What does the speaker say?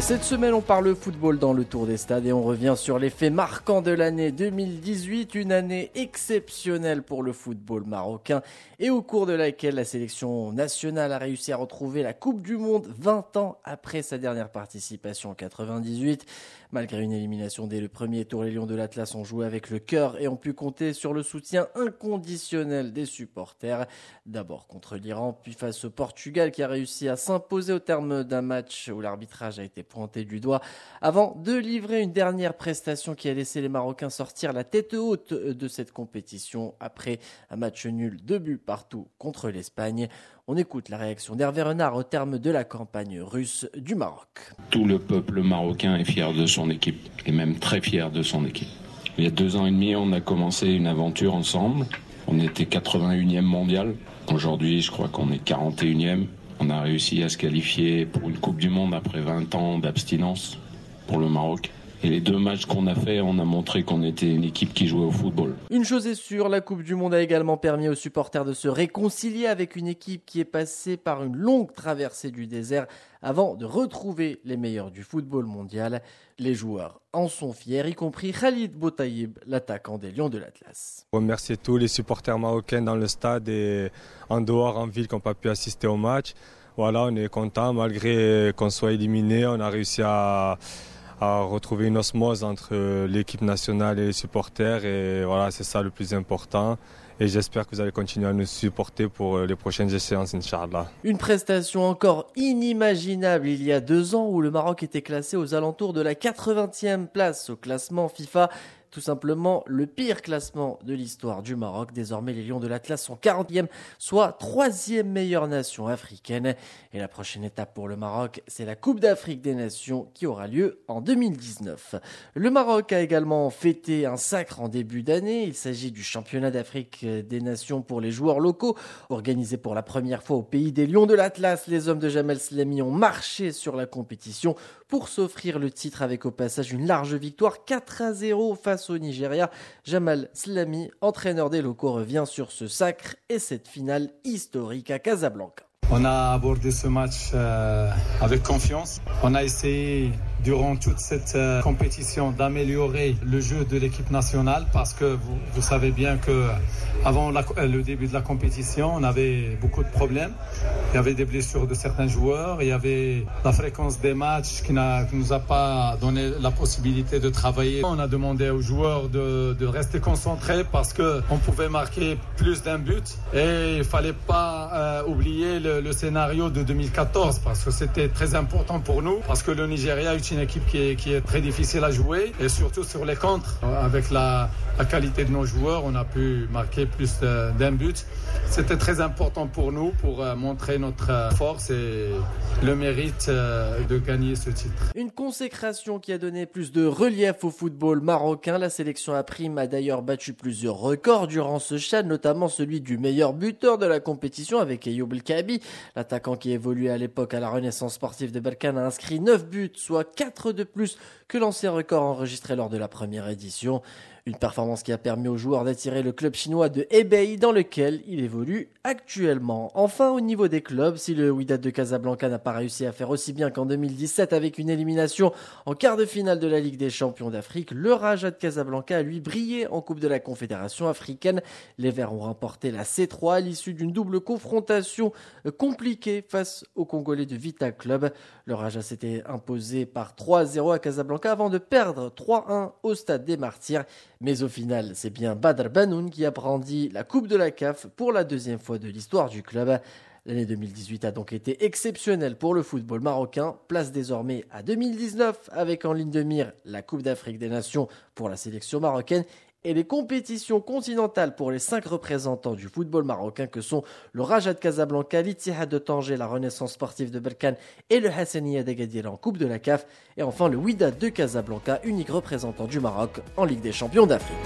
Cette semaine, on parle football dans le Tour des Stades et on revient sur les faits marquants de l'année 2018, une année exceptionnelle pour le football marocain et au cours de laquelle la sélection nationale a réussi à retrouver la Coupe du Monde 20 ans après sa dernière participation en 98. Malgré une élimination dès le premier tour, les Lions de l'Atlas ont joué avec le cœur et ont pu compter sur le soutien inconditionnel des supporters. D'abord contre l'Iran, puis face au Portugal qui a réussi à s'imposer au terme d'un match où l'arbitrage a été pointé du doigt avant de livrer une dernière prestation qui a laissé les Marocains sortir la tête haute de cette compétition après un match nul de but partout contre l'Espagne. On écoute la réaction d'Hervé Renard au terme de la campagne russe du Maroc. Tout le peuple marocain est fier de son équipe et même très fier de son équipe. Il y a deux ans et demi, on a commencé une aventure ensemble. On était 81e mondial. Aujourd'hui, je crois qu'on est 41e. On a réussi à se qualifier pour une Coupe du Monde après 20 ans d'abstinence pour le Maroc. Et les deux matchs qu'on a fait, on a montré qu'on était une équipe qui jouait au football. Une chose est sûre, la Coupe du Monde a également permis aux supporters de se réconcilier avec une équipe qui est passée par une longue traversée du désert avant de retrouver les meilleurs du football mondial. Les joueurs en sont fiers, y compris Khalid Boutaïb, l'attaquant des Lions de l'Atlas. On remercie tous les supporters marocains dans le stade et en dehors, en ville, qui n'ont pas pu assister au match. Voilà, on est content malgré qu'on soit éliminé, on a réussi à retrouver une osmose entre euh, l'équipe nationale et les supporters. Et voilà, c'est ça le plus important. Et j'espère que vous allez continuer à nous supporter pour euh, les prochaines échéances, Inch'Allah. Une prestation encore inimaginable il y a deux ans où le Maroc était classé aux alentours de la 80e place au classement FIFA tout simplement le pire classement de l'histoire du Maroc. Désormais, les Lions de l'Atlas sont 40e, soit troisième meilleure nation africaine. Et la prochaine étape pour le Maroc, c'est la Coupe d'Afrique des Nations qui aura lieu en 2019. Le Maroc a également fêté un sacre en début d'année. Il s'agit du championnat d'Afrique des Nations pour les joueurs locaux, organisé pour la première fois au pays des Lions de l'Atlas. Les hommes de Jamel Slami ont marché sur la compétition pour s'offrir le titre avec au passage une large victoire 4 à 0 face au Nigeria. Jamal Slami, entraîneur des locaux, revient sur ce sacre et cette finale historique à Casablanca. On a abordé ce match euh, avec confiance. On a essayé durant toute cette euh, compétition d'améliorer le jeu de l'équipe nationale parce que vous, savez bien que avant le début de la compétition, on avait beaucoup de problèmes. Il y avait des blessures de certains joueurs, il y avait la fréquence des matchs qui ne nous a pas donné la possibilité de travailler. On a demandé aux joueurs de, rester concentrés parce qu'on pouvait marquer plus d'un but et il fallait pas euh, oublier le, le scénario de 2014 parce que c'était très important pour nous parce que le Nigeria une équipe qui est, très difficile à jouer et surtout sur les contres. Avec la, qualité de nos joueurs, on a pu marquer plus d'un but. C'était très important pour nous pour euh, montrer notre euh, force et le mérite euh, de gagner ce titre. Une consécration qui a donné plus de relief au football marocain. La sélection à prime a d'ailleurs battu plusieurs records durant ce chat, notamment celui du meilleur buteur de la compétition avec Ayoub El Kabi. L'attaquant qui évoluait à l'époque à la Renaissance sportive de Balkan a inscrit 9 buts, soit 4 de plus que l'ancien record enregistré lors de la première édition. Une performance qui a permis aux joueurs d'attirer le club chinois de Hebei dans lequel il évolue actuellement. Enfin, au niveau des clubs, si le Wydad de Casablanca n'a pas réussi à faire aussi bien qu'en 2017 avec une élimination en quart de finale de la Ligue des champions d'Afrique, le Raja de Casablanca a lui brillé en Coupe de la Confédération africaine. Les Verts ont remporté la C3 à l'issue d'une double confrontation compliquée face aux Congolais de Vita Club. Le Raja s'était imposé par 3-0 à Casablanca avant de perdre 3-1 au Stade des Martyrs. Mais au final, c'est bien Badr Banoun qui a brandi la Coupe de la CAF pour la deuxième fois de l'histoire du club. L'année 2018 a donc été exceptionnelle pour le football marocain. Place désormais à 2019 avec en ligne de mire la Coupe d'Afrique des Nations pour la sélection marocaine et les compétitions continentales pour les cinq représentants du football marocain que sont le Raja de Casablanca, l'Ittihad de Tanger, la Renaissance sportive de Berkane et le Hassaniya d'Agadir en Coupe de la CAF et enfin le Wydad de Casablanca, unique représentant du Maroc en Ligue des champions d'Afrique.